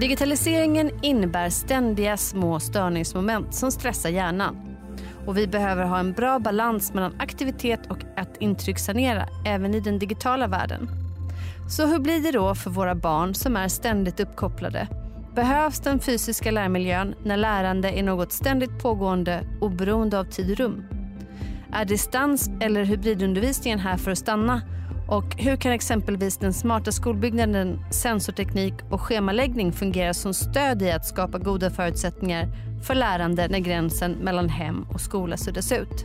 Digitaliseringen innebär ständiga små störningsmoment som stressar hjärnan. Och vi behöver ha en bra balans mellan aktivitet och att intryckssanera även i den digitala världen. Så hur blir det då för våra barn som är ständigt uppkopplade? Behövs den fysiska lärmiljön när lärande är något ständigt pågående oberoende av tid och rum? Är distans eller hybridundervisningen här för att stanna? Och hur kan exempelvis den smarta skolbyggnaden, sensorteknik och schemaläggning fungera som stöd i att skapa goda förutsättningar för lärande när gränsen mellan hem och skola suddas ut?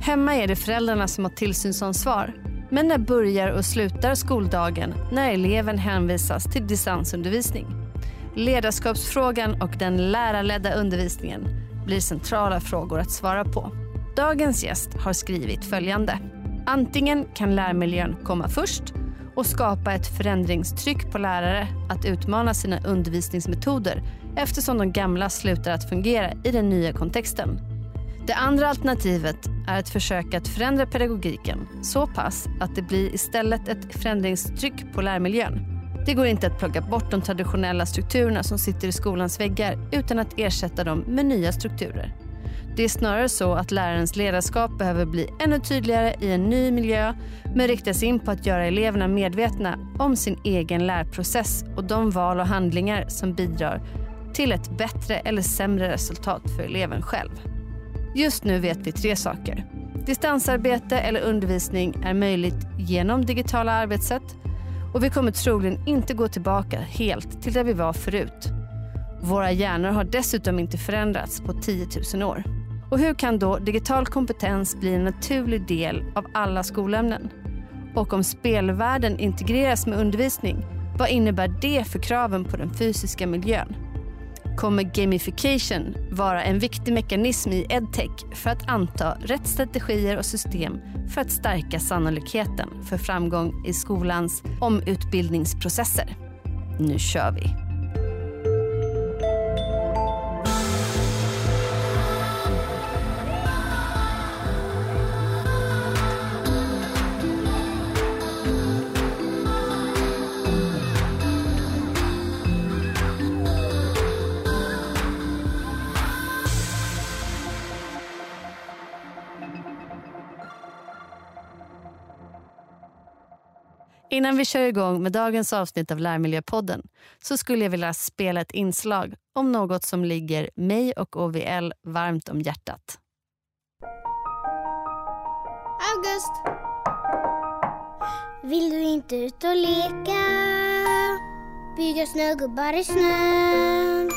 Hemma är det föräldrarna som har tillsynsansvar. Men när börjar och slutar skoldagen när eleven hänvisas till distansundervisning? Ledarskapsfrågan och den lärarledda undervisningen blir centrala frågor att svara på. Dagens gäst har skrivit följande. Antingen kan lärmiljön komma först och skapa ett förändringstryck på lärare att utmana sina undervisningsmetoder eftersom de gamla slutar att fungera i den nya kontexten. Det andra alternativet är ett försök att förändra pedagogiken så pass att det blir istället ett förändringstryck på lärmiljön. Det går inte att plocka bort de traditionella strukturerna som sitter i skolans väggar utan att ersätta dem med nya strukturer. Det är snarare så att lärarens ledarskap behöver bli ännu tydligare i en ny miljö men riktas in på att göra eleverna medvetna om sin egen lärprocess och de val och handlingar som bidrar till ett bättre eller sämre resultat för eleven själv. Just nu vet vi tre saker. Distansarbete eller undervisning är möjligt genom digitala arbetssätt och vi kommer troligen inte gå tillbaka helt till där vi var förut. Våra hjärnor har dessutom inte förändrats på 10 000 år. Och hur kan då digital kompetens bli en naturlig del av alla skolämnen? Och om spelvärlden integreras med undervisning, vad innebär det för kraven på den fysiska miljön? Kommer gamification vara en viktig mekanism i edtech för att anta rätt strategier och system för att stärka sannolikheten för framgång i skolans omutbildningsprocesser? Nu kör vi! Innan vi kör igång med dagens avsnitt av Lärmiljöpodden så skulle jag vilja spela ett inslag om något som ligger mig och OVL varmt om hjärtat. August! Vill du inte ut och leka? Bygga snögubbar i snön?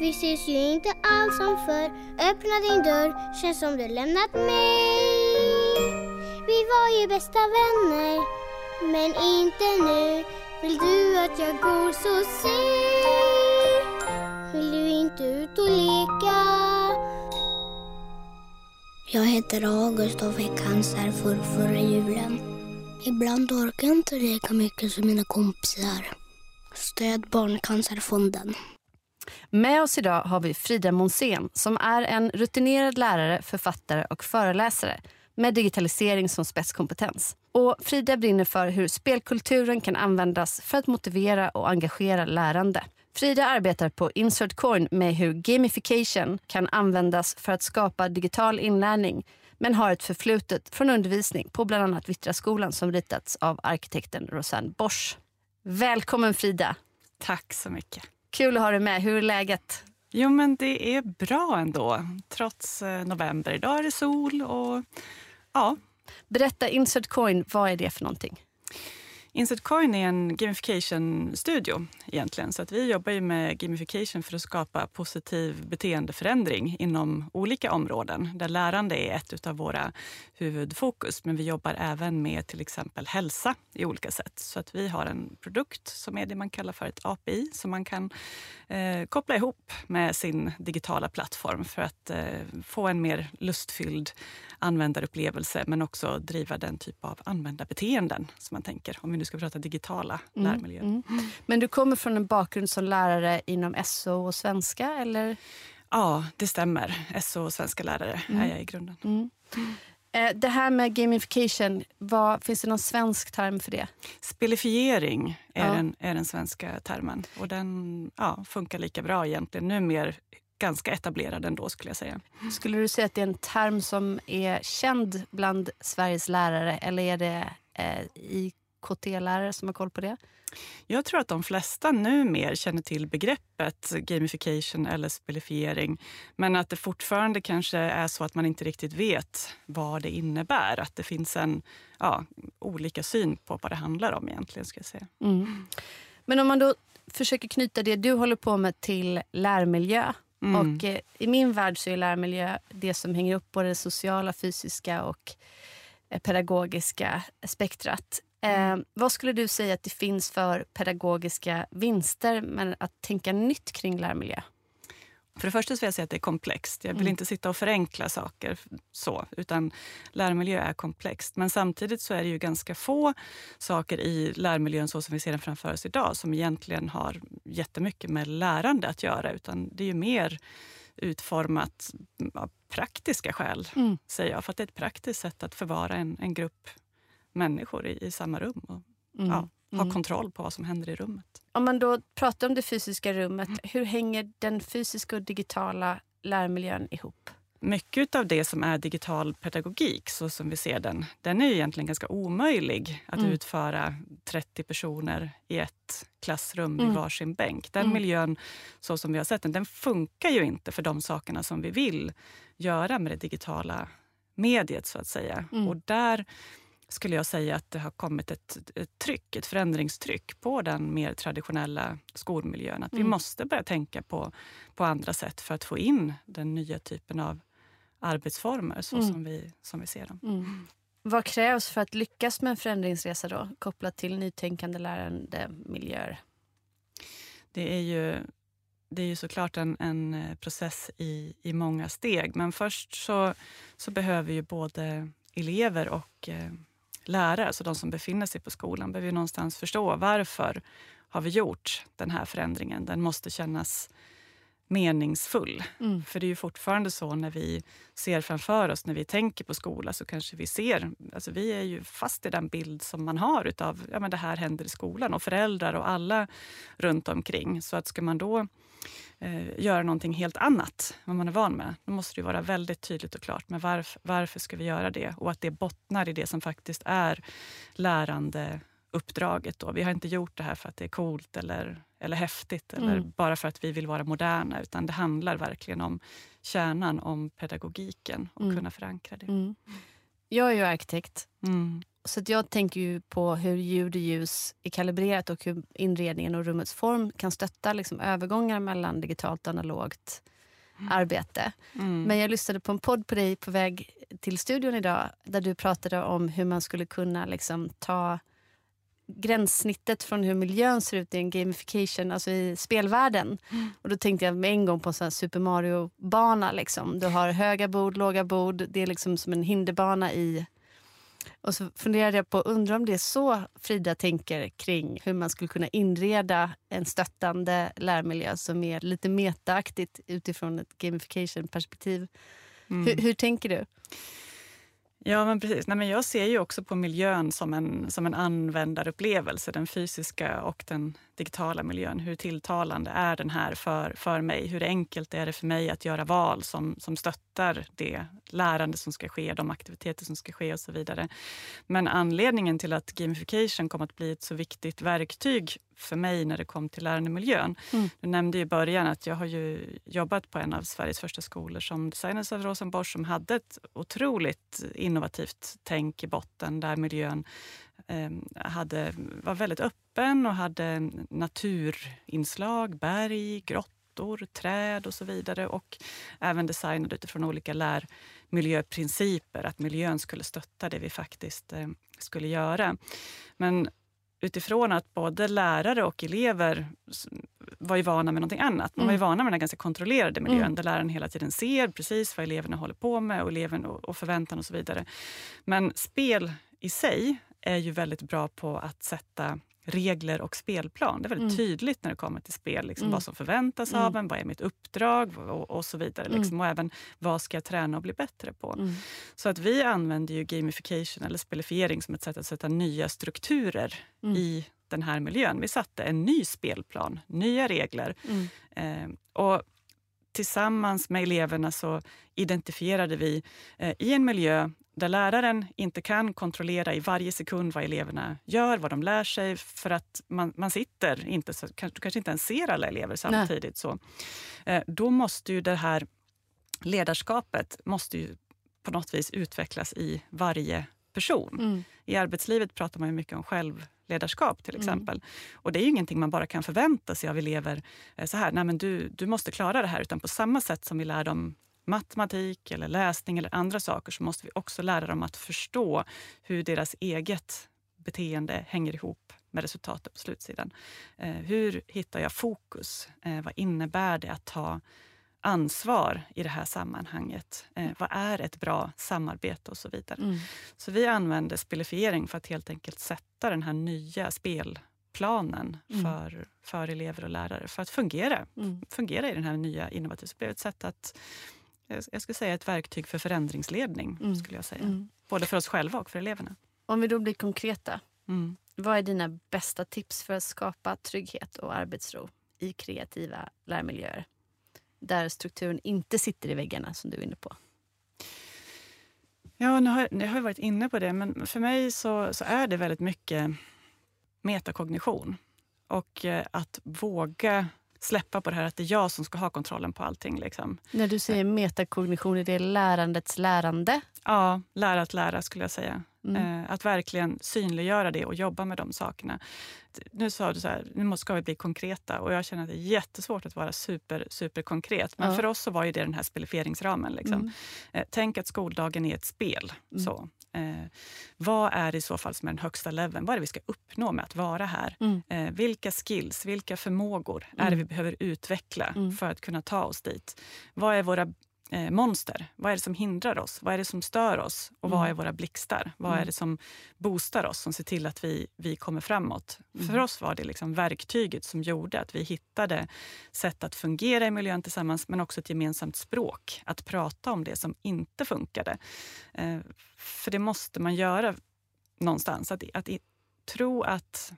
Vi ses ju inte alls som förr Öppna din dörr, känns som du lämnat mig Vi var ju bästa vänner men inte nu Vill du att jag går så se Vill du inte ut och leka Jag heter August och fick cancer för förra julen. Ibland orkar jag inte leka mycket som mina kompisar. Stöd Barncancerfonden. Med oss idag har vi Frida Monsén som är en rutinerad lärare, författare och föreläsare med digitalisering som spetskompetens. Och Frida brinner för hur spelkulturen kan användas för att motivera och engagera lärande. Frida arbetar på Insert Coin med hur gamification kan användas för att skapa digital inlärning men har ett förflutet från undervisning på bland annat Vittraskolan som ritats av arkitekten Rosanne Bosch. Välkommen Frida! Tack så mycket. Kul att ha dig med. Hur är läget? Jo, men det är bra ändå, trots eh, november. Idag är det sol och ja. Berätta, Insert Coin, vad är det för någonting? Insert Coin är en gamification-studio egentligen. Så att vi jobbar ju med gamification för att skapa positiv beteendeförändring inom olika områden där lärande är ett av våra huvudfokus. Men vi jobbar även med till exempel hälsa i olika sätt. Så att vi har en produkt som är det man kallar för ett API som man kan eh, koppla ihop med sin digitala plattform för att eh, få en mer lustfylld användarupplevelse men också driva den typ av användarbeteenden som man tänker om vi nu ska prata digitala mm. lärmiljöer. Mm. Men du kommer från en bakgrund som lärare inom SO och svenska? eller? Ja, det stämmer. SO och svenska lärare mm. är jag i grunden. Mm. Eh, det här med gamification, vad, finns det någon svensk term för det? Spelifiering är, Ja. den, är den svenska termen. Och den ja, funkar lika bra egentligen. Nu mer ganska etablerad ändå skulle jag säga. Skulle du säga att det är en term som är känd bland Sveriges lärare eller är det eh, IKT-lärare som har koll på det? Jag tror att de flesta nu mer känner till begreppet gamification eller spelifiering. Men att det fortfarande kanske är så att man inte riktigt vet vad det innebär. Att det finns en ja, olika syn på vad det handlar om egentligen. Ska jag säga. Men om man då försöker knyta det du håller på med till lärmiljö. Mm. Och eh, I min värld så är lärmiljö det som hänger upp både det sociala, fysiska och eh, pedagogiska spektrat. Eh, vad skulle du säga att det finns för pedagogiska vinster med att tänka nytt kring lärmiljö? För det första så vill jag säga att det är komplext. Jag vill Mm. inte sitta och förenkla saker så, utan lärmiljö är komplext. Men samtidigt så är det ju ganska få saker i lärmiljön så som vi ser den framför oss idag som egentligen har jättemycket med lärande att göra. Utan det är ju mer utformat av praktiska skäl, Mm. säger jag. För att det är ett praktiskt sätt att förvara en, en grupp människor i, i samma rum och Mm. ja, ha Mm. kontroll på vad som händer i rummet. Om man då pratar om det fysiska rummet, hur hänger den fysiska och digitala lärmiljön ihop? Mycket av det som är digital pedagogik, så som vi ser den, den är ju egentligen ganska omöjlig att Mm. utföra 30 personer i ett klassrum vid Mm. varsin bänk. Den Mm. miljön, så som vi har sett den, den funkar ju inte för de sakerna som vi vill göra med det digitala mediet, så att säga. Mm. Och där skulle jag säga att det har kommit ett, ett tryck, ett förändringstryck på den mer traditionella skolmiljön. Att vi Mm. måste börja tänka på, på andra sätt för att få in den nya typen av arbetsformer så Mm. som, vi, som vi ser dem. Vad krävs för att lyckas med en förändringsresa då, kopplat till nytänkande lärande miljöer? Det är ju, det är ju såklart en, en eh, process i, i många steg. Men först så, så behöver ju både elever och eh, lärare, alltså de som befinner sig på skolan, behöver ju någonstans förstå varför har vi gjort den här förändringen. Den måste kännas meningsfull. Mm. För det är ju fortfarande så när vi ser framför oss, när vi tänker på skola, så kanske vi ser, alltså vi är ju fast i den bild som man har utav, ja men det här händer i skolan och föräldrar och alla runt omkring. Så att ska man då eh, göra någonting helt annat än vad man är van med, då måste det vara väldigt tydligt och klart med varf, varför ska vi göra det? Och att det bottnar i det som faktiskt är lärande uppdraget. Då. Vi har inte gjort det här för att det är coolt eller, eller häftigt eller Mm. bara för att vi vill vara moderna. Utan det handlar verkligen om kärnan, om pedagogiken och Mm. kunna förankra det. Mm. Jag är ju arkitekt, Mm. Så jag tänker ju på hur ljud och ljus är kalibrerat och hur inredningen och rummets form kan stötta liksom, övergångar mellan digitalt och analogt arbete. Mm. Men jag lyssnade på en podd på dig på väg till studion idag där du pratade om hur man skulle kunna liksom, ta gränssnittet från hur miljön ser ut i en gamification, alltså i spelvärlden. Och då tänkte jag med en gång på en sån Super Mario-bana. Liksom. Du har höga bord, låga bord. Det är liksom som en hinderbana i... Och så funderade jag på, undrar om det är så Frida tänker kring hur man skulle kunna inreda en stöttande lärmiljö som är lite metaaktigt utifrån ett gamification-perspektiv. Mm. Hur, hur tänker du? Ja, men precis. Nej, men jag ser ju också på miljön som en, som en användarupplevelse. Den fysiska och den digitala miljön. Hur tilltalande är den här för, för mig? Hur enkelt är det för mig att göra val som, som stöttar det lärande som ska ske, de aktiviteter som ska ske och så vidare. Men anledningen till att gamification kom att bli ett så viktigt verktyg för mig när det kom till lärandemiljön. Mm. Du nämnde i början att jag har ju jobbat på en av Sveriges första skolor som designades av Rosenborg som hade ett otroligt innovativt tänk i botten där miljön eh, hade, var väldigt öppen och hade naturinslag, berg, grottor, träd och så vidare. Och även designad utifrån olika lärmiljöprinciper, att miljön skulle stötta det vi faktiskt eh, skulle göra. Men utifrån att både lärare och elever var ju vana med någonting annat. Man var ju Mm. vana med den ganska kontrollerade miljön Mm. där läraren hela tiden ser precis vad eleverna håller på med och, eleven och, och förväntan och så vidare. Men spel i sig är ju väldigt bra på att sätta regler och spelplan. Det är väldigt Mm. tydligt när det kommer till spel. Liksom, Mm. Vad som förväntas Mm. av en, vad är mitt uppdrag och, och så vidare. Mm. Liksom. Och även vad ska jag träna och bli bättre på. Mm. Så att vi använder ju gamification eller spelifiering som ett sätt att sätta nya strukturer Mm. i den här miljön. Vi satte en ny spelplan, nya regler. Eh, och tillsammans med eleverna så identifierade vi eh, i en miljö där läraren inte kan kontrollera i varje sekund vad eleverna gör, vad de lär sig för att man, man sitter inte, så, kanske, kanske inte ens ser alla elever samtidigt. Så, eh, då måste ju det här ledarskapet måste ju på något vis utvecklas i varje person. Mm. I arbetslivet pratar man ju mycket om självledarskap till Mm. exempel. Och det är ju ingenting man bara kan förvänta sig av elever. eh, Så här, nej men du, du måste klara det här. Utan på samma sätt som vi lär dem matematik eller läsning eller andra saker så måste vi också lära dem att förstå hur deras eget beteende hänger ihop med resultatet på slutsidan. Eh, hur hittar jag fokus? Eh, vad innebär det att ta ansvar i det här sammanhanget? Eh, vad är ett bra samarbete och så vidare. Mm. Så vi använder spelifiering för att helt enkelt sätta den här nya spelplanen Mm. för, för elever och lärare för att fungera, Mm. fungera i den här nya innovativa. Ett sätt att, jag skulle säga ett verktyg för förändringsledning. Mm. skulle jag säga. Mm. Både för oss själva och för eleverna. Om vi då blir konkreta. Mm. Vad är dina bästa tips för att skapa trygghet och arbetsro i kreativa lärmiljöer? Där strukturen inte sitter i väggarna som du är inne på. Ja, nu har, jag har varit inne på det, men för mig så, så är det väldigt mycket metakognition. Och eh, att våga släppa på det här att det är jag som ska ha kontrollen på allting. Liksom. När du säger metakognition, är det lärandets lärande? Ja, lära att lära skulle jag säga. Mm. Eh, att verkligen synliggöra det och jobba med de sakerna. Nu sa du så här, nu ska vi bli konkreta och jag känner att det är jättesvårt att vara super, super konkret. Men Ja. för oss så var ju det den här spelifieringsramen. Liksom. Mm. Eh, tänk att skoldagen är ett spel. Mm. Så. Eh, vad är det i så fall som är den högsta leveln? Vad är det vi ska uppnå med att vara här? Mm. Eh, vilka skills, vilka förmågor är Mm. det vi behöver utveckla Mm. för att kunna ta oss dit? Vad är våra eh, monster? Vad är det som hindrar oss? Vad är det som stör oss? Och vad Mm. är våra blixtar? Vad Mm. är det som boostar oss, som ser till att vi, vi kommer framåt? Mm. För oss var det liksom verktyget som gjorde att vi hittade sätt att fungera i miljön tillsammans, men också ett gemensamt språk. Att prata om det som inte funkade. Eh, för det måste man göra någonstans. Att, att i, tro att,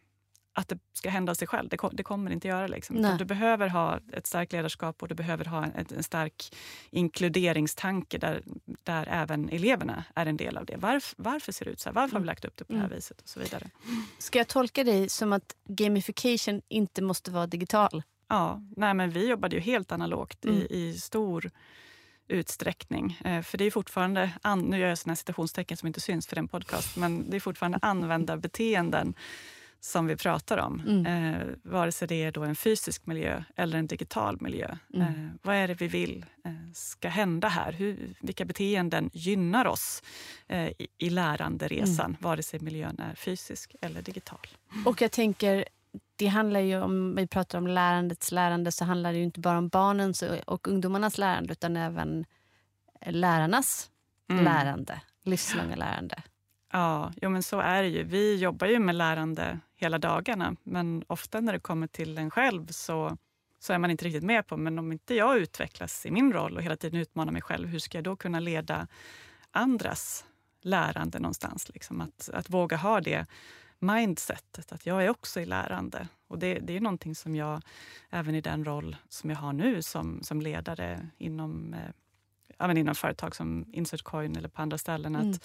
att det ska hända av sig själv, det, det kommer inte göra. Liksom. Du behöver ha ett starkt ledarskap och du behöver ha en, en stark inkluderingstanke där, där även eleverna är en del av det. Varf, varför ser det ut så här? Varför har vi lagt upp det på det här Mm. viset? och så vidare. Ska jag tolka dig som att gamification inte måste vara digital? Ja, nej, men vi jobbade ju helt analogt Mm. i, i stor utsträckning. Eh, för det är fortfarande, an, nu gör jag här citationstecken som inte syns för en podcast, men det är fortfarande användarbeteenden som vi pratar om. Mm. Eh, vare sig det är då en fysisk miljö eller en digital miljö. Mm. Eh, vad är det vi vill eh, ska hända här? Hur, vilka beteenden gynnar oss eh, i, i läranderesan, Mm. vare sig miljön är fysisk eller digital? Och jag tänker, det handlar ju om, vi pratar om lärandets lärande, så handlar det ju inte bara om barnens och ungdomarnas lärande utan även lärarnas Mm. lärande, livslånga lärande. Ja, jo, men så är det ju. Vi jobbar ju med lärande hela dagarna, men ofta när det kommer till en själv så, så är man inte riktigt med på, men om inte jag utvecklas i min roll och hela tiden utmanar mig själv, hur ska jag då kunna leda andras lärande någonstans? Liksom att, att våga ha det mindsetet, att jag är också i lärande. Och det, det är någonting som jag, även i den roll som jag har nu som, som ledare inom, eh, men inom företag som Insert Coin eller på andra ställen, Mm. att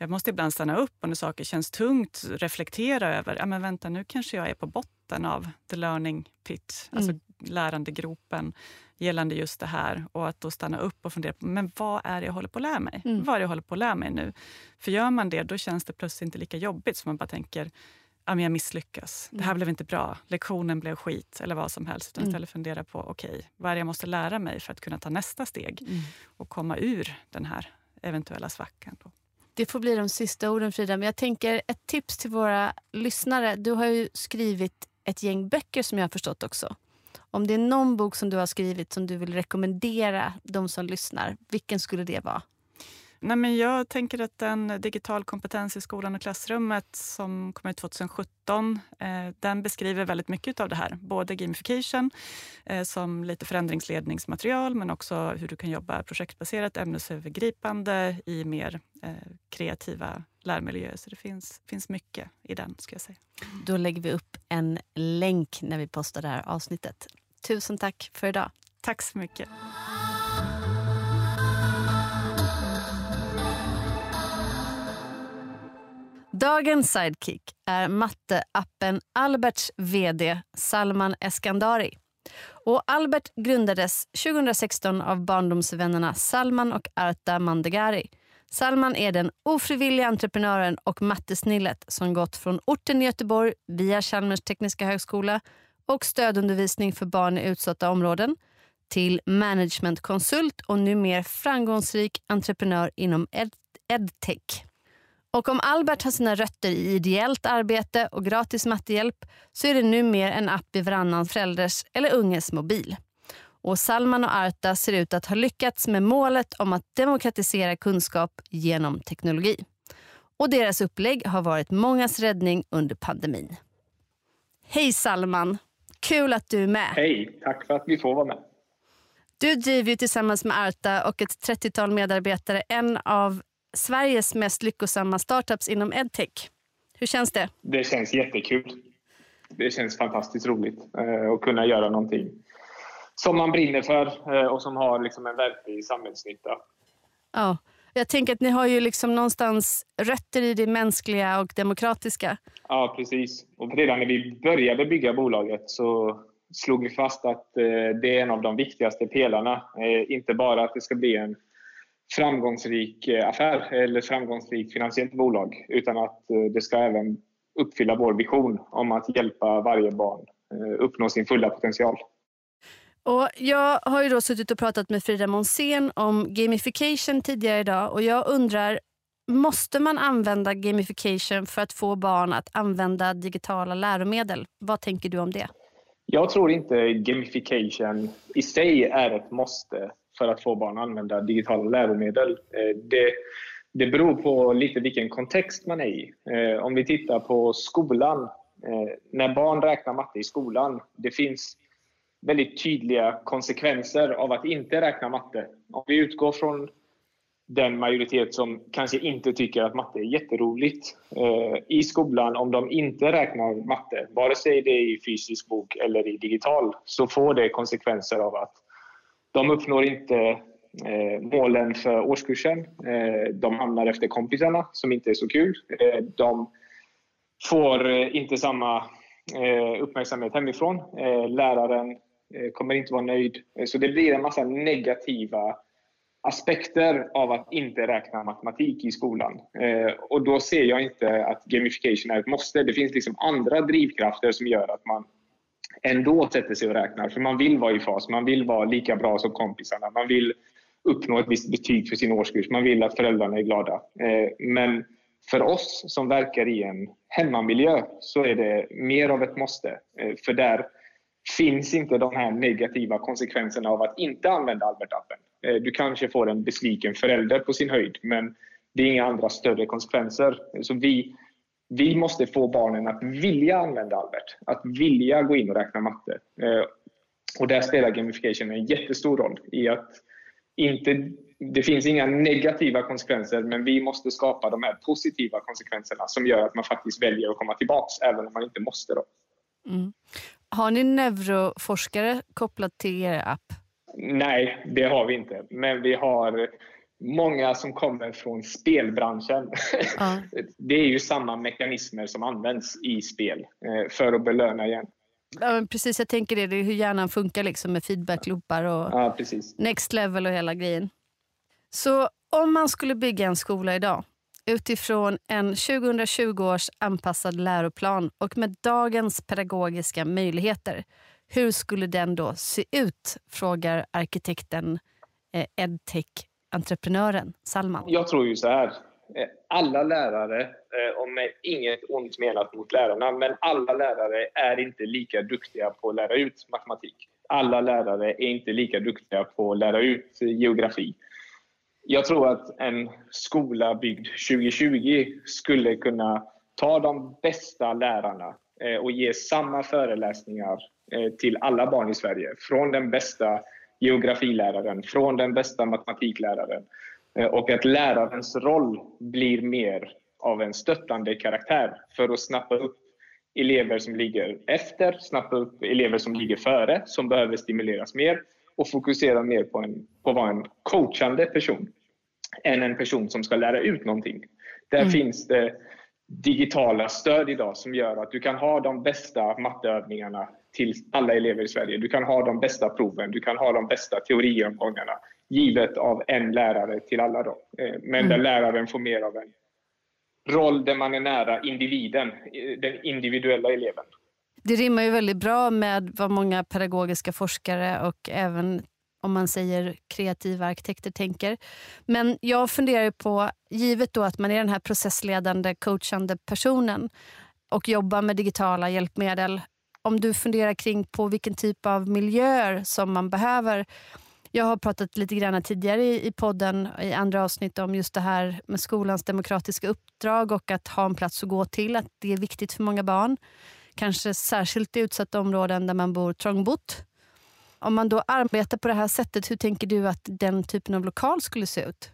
jag måste ibland stanna upp och när saker känns tungt reflektera över, ja men vänta nu kanske jag är på botten av the learning pit, alltså Mm. lärandegropen gällande just det här. Och att då stanna upp och fundera på, men vad är det jag håller på att lära mig? Mm. Vad är det jag håller på att lära mig nu? För gör man det, då känns det plötsligt inte lika jobbigt som man bara tänker, men jag misslyckas, det här Mm. blev inte bra, lektionen blev skit eller vad som helst. Utan Mm. istället fundera på, okej, vad är det jag måste lära mig för att kunna ta nästa steg Mm. och komma ur den här eventuella svackan. Då. Det får bli de sista orden Frida, men jag tänker ett tips till våra lyssnare. Du har ju skrivit ett gäng böcker som jag har förstått också. Om det är någon bok som du har skrivit som du vill rekommendera de som lyssnar, vilken skulle det vara? Nej, men jag tänker att den digital kompetens i skolan och klassrummet som kom ut 2017, eh, den beskriver väldigt mycket av det här. Både gamification eh, som lite förändringsledningsmaterial men också hur du kan jobba projektbaserat, ämnesövergripande i mer eh, kreativa lärmiljöer. Så det finns, finns mycket i den. ska jag säga. Då lägger vi upp en länk när vi postar det här avsnittet. Tusen tack för idag. Tack så mycket. Dagens sidekick är matteappen Alberts vd Salman Eskandari. Och Albert grundades 2016 av barndomsvännerna Salman och Arta Mandegari. Salman är den ofrivilliga entreprenören och mattesnillet som gått från orten i Göteborg via Chalmers tekniska högskola och stödundervisning för barn i utsatta områden till managementkonsult och numera framgångsrik entreprenör inom ed edtech. Och om Albert har sina rötter i ideellt arbete och gratis mattehjälp så är det numera en app i varannan förälders eller unges mobil. Och Salman och Arta ser ut att ha lyckats med målet om att demokratisera kunskap genom teknologi. Och deras upplägg har varit mångas räddning under pandemin. Hej Salman! Kul att du är med. Hej, tack för att vi får vara med. Du driver tillsammans med Arta och ett 30-tal medarbetare en av Sveriges mest lyckosamma startups inom edtech. Hur känns det? Det känns jättekul. Det känns fantastiskt roligt eh, att kunna göra någonting som man brinner för eh, och som har liksom en verklig samhällsnytta. Ja, jag tänker att ni har ju liksom någonstans rötter i det mänskliga och demokratiska. Ja, precis. Och redan när vi började bygga bolaget så slog vi fast att eh, det är en av de viktigaste pelarna. Inte bara att det ska bli en framgångsrik eh, affär eller framgångsrikt finansiellt bolag utan att eh, det ska även uppfylla vår vision om att hjälpa varje barn eh, uppnå sin fulla potential. Och jag har ju då suttit och pratat med Frida Monsén om gamification tidigare idag och jag undrar Måste man använda gamification för att få barn att använda digitala läromedel? Vad tänker du om det? Jag tror inte gamification i sig är ett måste för att få barn att använda digitala läromedel. Eh, det, det beror på lite vilken kontext man är i. Eh, om vi tittar på skolan. Eh, när barn räknar matte i skolan, det finns väldigt tydliga konsekvenser av att inte räkna matte. Om vi utgår från den majoritet som kanske inte tycker att matte är jätteroligt i skolan, om de inte räknar matte, vare sig det är i fysisk bok eller i digital, så får det konsekvenser av att de uppnår inte eh, målen för årskursen. Eh, de hamnar efter kompisarna, som inte är så kul. Eh, de får eh, inte samma eh, uppmärksamhet hemifrån. Eh, läraren kommer inte vara nöjd. Så det blir en massa negativa aspekter av att inte räkna matematik i skolan. Och då ser jag inte att gamification är ett måste. Det finns liksom andra drivkrafter som gör att man ändå sätter sig och räknar. För man vill vara i fas, man vill vara lika bra som kompisarna. Man vill uppnå ett visst betyg för sin årskurs. Man vill att föräldrarna är glada. Eh, men för oss som verkar i en hemmamiljö så är det mer av ett måste. Eh, för där finns inte de här negativa konsekvenserna av att inte använda Albert-appen. Eh, du kanske får en besviken förälder på sin höjd men det är inga andra större konsekvenser. Så vi vi måste få barnen att vilja använda Albert, att vilja gå in och räkna matte. Eh, och där spelar gamification en jättestor roll i att inte, det finns inga negativa konsekvenser men vi måste skapa de här positiva konsekvenserna som gör att man faktiskt väljer att komma tillbaks även om man inte måste. Då. Mm. Har ni neuroforskare kopplat till er app? Nej, det har vi inte. Men vi har många som kommer från spelbranschen. Ja. Det är ju samma mekanismer som används i spel eh, för att belöna igen. Ja, precis, jag tänker det. Det är hur hjärnan funkar liksom med feedbackloopar och ja, next level och hela grejen. Så om man skulle bygga en skola idag utifrån en 2020 års anpassad läroplan och med dagens pedagogiska möjligheter, hur skulle den då se ut? Frågar arkitekten eh, Edtech entreprenören Salman? Jag tror ju så här. Eh, alla lärare, eh, om och med inget ont menat mot lärarna, men alla lärare är inte lika duktiga på att lära ut matematik. Alla lärare är inte lika duktiga på att lära ut geografi. Jag tror att en skola byggd 2020 skulle kunna ta de bästa lärarna eh, och ge samma föreläsningar till alla barn i Sverige. Från den bästa geografiläraren, från den bästa matematikläraren. Eh, och att lärarens roll blir mer av en stöttande karaktär för att snappa upp elever som ligger efter, snappa upp elever som ligger före, som behöver stimuleras mer och fokusera mer på, en, på att vara en coachande person än en person som ska lära ut någonting. Där mm. finns det digitala stöd idag som gör att du kan ha de bästa matteövningarna till alla elever i Sverige. Du kan ha de bästa proven, du kan ha de bästa teoriomgångarna givet av en lärare till alla. Då. Eh, men mm. där läraren får mer av en roll där man är nära individen, den individuella eleven. Det rimmar ju väldigt bra med vad många pedagogiska forskare och även om man säger kreativa arkitekter tänker. Men jag funderar på, givet då att man är den här processledande, coachande personen och jobbar med digitala hjälpmedel. Om du funderar kring på vilken typ av miljöer som man behöver. Jag har pratat lite grann tidigare i podden i andra avsnitt om just det här med skolans demokratiska uppdrag och att ha en plats att gå till. Att det är viktigt för många barn. Kanske särskilt i utsatta områden där man bor trångbott. Om man då arbetar på det här sättet, hur tänker du att den typen av lokal skulle se ut?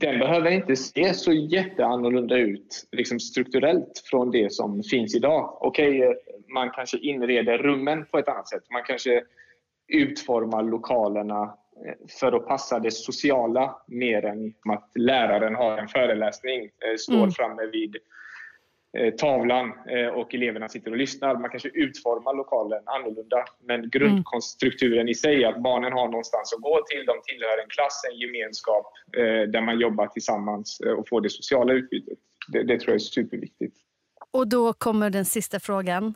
Den behöver inte se så jätteannorlunda ut liksom strukturellt från det som finns idag. Okej, eh, man kanske inreder rummen på ett annat sätt. Man kanske utformar lokalerna eh, för att passa det sociala mer än att läraren har en föreläsning, eh, står mm. framme vid Eh, tavlan och eleverna sitter och lyssnar. Man kanske utformar lokalen annorlunda men grundkonstrukturen i sig, att barnen har någonstans att gå till, de tillhör en klass, en gemenskap där man jobbar tillsammans och får det sociala utbytet. Det, det tror jag är superviktigt. Och då kommer den sista frågan.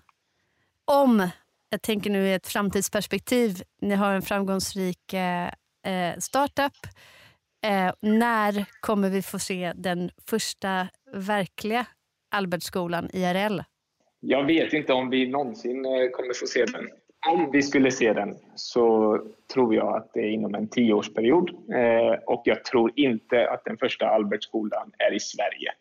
Om, jag tänker nu i ett framtidsperspektiv, ni har en framgångsrik eh, startup. Eh, när kommer vi få se den första verkliga Albertskolan IRL? Jag vet inte om vi någonsin eh, kommer få se den. Om vi skulle se den så tror jag att det är inom en tioårsperiod. Eh, och jag tror inte att den första Albertskolan är i Sverige.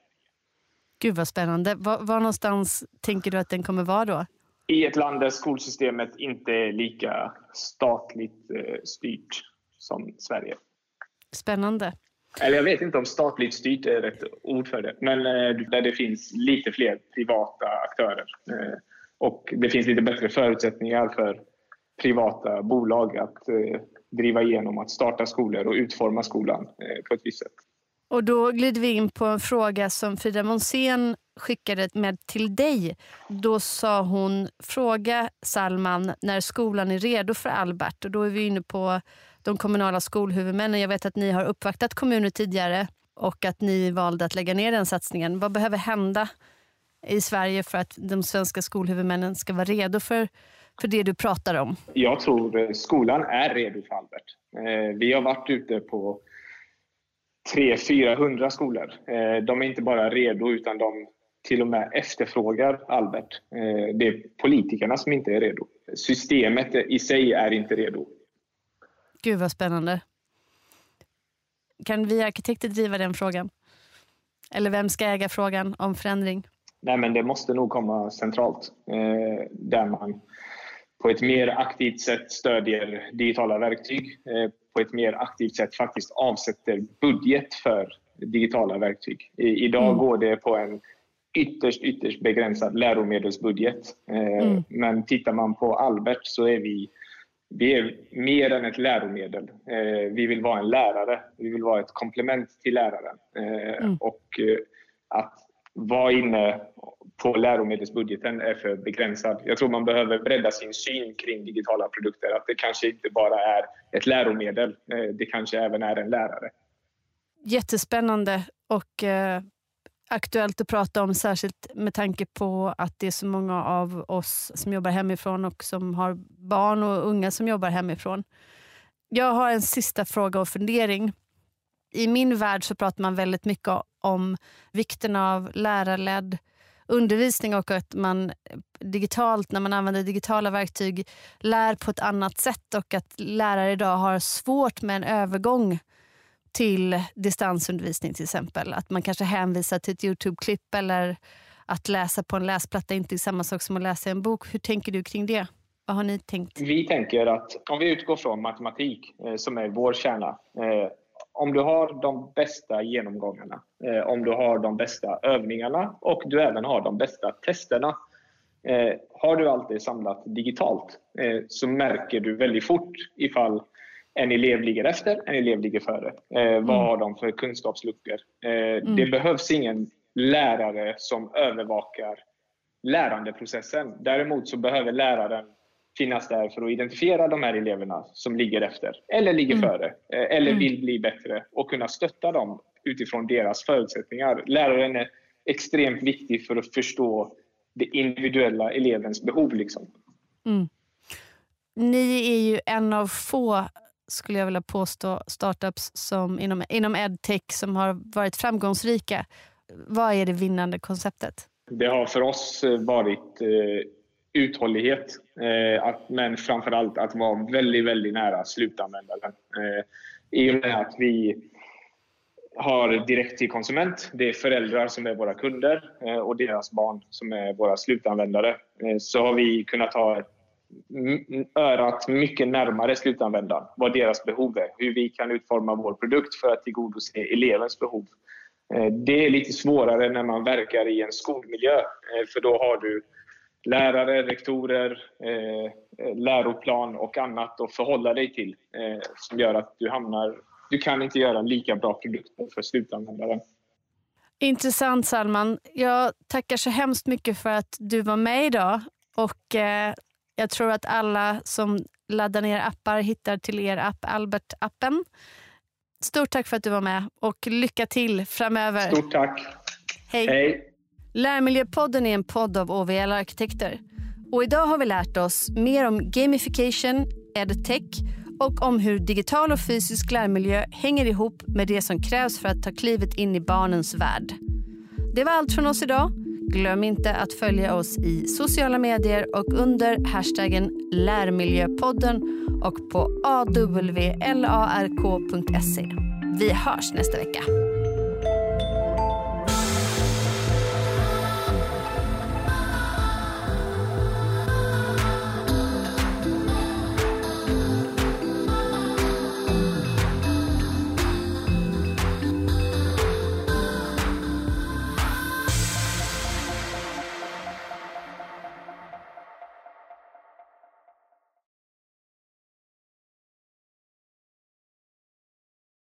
Gud vad spännande. Var, var någonstans tänker du att den kommer vara då? I ett land där skolsystemet inte är lika statligt eh, styrt som Sverige. Spännande. Eller jag vet inte om statligt styrt är rätt ord för det, men eh, där det finns lite fler privata aktörer. Eh, och det finns lite bättre förutsättningar för privata bolag att driva igenom att starta skolor och utforma skolan på ett visst sätt. Och då glider vi in på en fråga som Frida Monsén skickade med till dig. Då sa hon, fråga Salman när skolan är redo för Albert. Och då är vi inne på de kommunala skolhuvudmännen. Jag vet att ni har uppvaktat kommuner tidigare och att ni valde att lägga ner den satsningen. Vad behöver hända i Sverige för att de svenska skolhuvudmännen ska vara redo för, för det du pratar om? Jag tror skolan är redo för Albert. Eh, vi har varit ute på 300-400 skolor. Eh, de är inte bara redo utan de till och med efterfrågar Albert. Eh, det är politikerna som inte är redo. Systemet i sig är inte redo. Gud vad spännande. Kan vi arkitekter driva den frågan? Eller vem ska äga frågan om förändring? Nej, men det måste nog komma centralt eh, där man på ett mer aktivt sätt stödjer digitala verktyg. Eh, på ett mer aktivt sätt faktiskt avsätter budget för digitala verktyg. I, idag mm. går det på en ytterst, ytterst begränsad läromedelsbudget. Eh, mm. Men tittar man på Albert så är vi vi är mer än ett läromedel. Eh, vi vill vara en lärare. Vi vill vara ett komplement till läraren. Eh, mm. Och att vara inne på läromedelsbudgeten är för begränsad. Jag tror man behöver bredda sin syn kring digitala produkter. Att det kanske inte bara är ett läromedel. Det kanske även är en lärare. Jättespännande och aktuellt att prata om, särskilt med tanke på att det är så många av oss som jobbar hemifrån och som har barn och unga som jobbar hemifrån. Jag har en sista fråga och fundering. I min värld så pratar man väldigt mycket om vikten av lärarledd undervisning och att man digitalt, när man använder digitala verktyg, lär på ett annat sätt och att lärare idag har svårt med en övergång till distansundervisning till exempel. Att man kanske hänvisar till ett Youtube-klipp eller att läsa på en läsplatta inte är samma sak som att läsa en bok. Hur tänker du kring det? Vad har ni tänkt? Vi tänker att om vi utgår från matematik, eh, som är vår kärna. Eh, om du har de bästa genomgångarna, eh, om du har de bästa övningarna och du även har de bästa testerna. Eh, har du allt det samlat digitalt eh, så märker du väldigt fort ifall en elev ligger efter, en elev ligger före. Mm. Vad har de för kunskapsluckor? Mm. Det behövs ingen lärare som övervakar lärandeprocessen. Däremot så behöver läraren finnas där för att identifiera de här eleverna som ligger efter eller ligger mm. före eh, eller mm. vill bli bättre och kunna stötta dem utifrån deras förutsättningar. Läraren är extremt viktig för att förstå det individuella elevens behov. Liksom. Mm. Ni är ju en av få skulle jag vilja påstå startups som inom, inom edtech som har varit framgångsrika. Vad är det vinnande konceptet? Det har för oss eh, varit eh, uthållighet. Eh, att, men framförallt att vara väldigt, väldigt nära slutanvändaren. Eh, I och med att vi har direkt till konsument. Det är föräldrar som är våra kunder eh, och deras barn som är våra slutanvändare. Eh, så har vi kunnat ha örat mycket närmare slutanvändaren. Vad deras behov är. Hur vi kan utforma vår produkt för att tillgodose elevens behov. Eh, det är lite svårare när man verkar i en skolmiljö. Eh, för då har du lärare, rektorer, eh, läroplan och annat att förhålla dig till som gör att du hamnar... Du kan inte göra lika bra produkter för slutanvändaren. Intressant Salman. Jag tackar så hemskt mycket för att du var med idag. Och eh, jag tror att alla som laddar ner appar hittar till er app, Albert-appen. Stort tack för att du var med och lycka till framöver. Stort tack. Hej. Hej. Lärmiljöpodden är en podd av OVL Arkitekter. Och idag har vi lärt oss mer om gamification, edtech och om hur digital och fysisk lärmiljö hänger ihop med det som krävs för att ta klivet in i barnens värld. Det var allt från oss idag. Glöm inte att följa oss i sociala medier och under hashtaggen Lärmiljöpodden och på awlark.se. Vi hörs nästa vecka.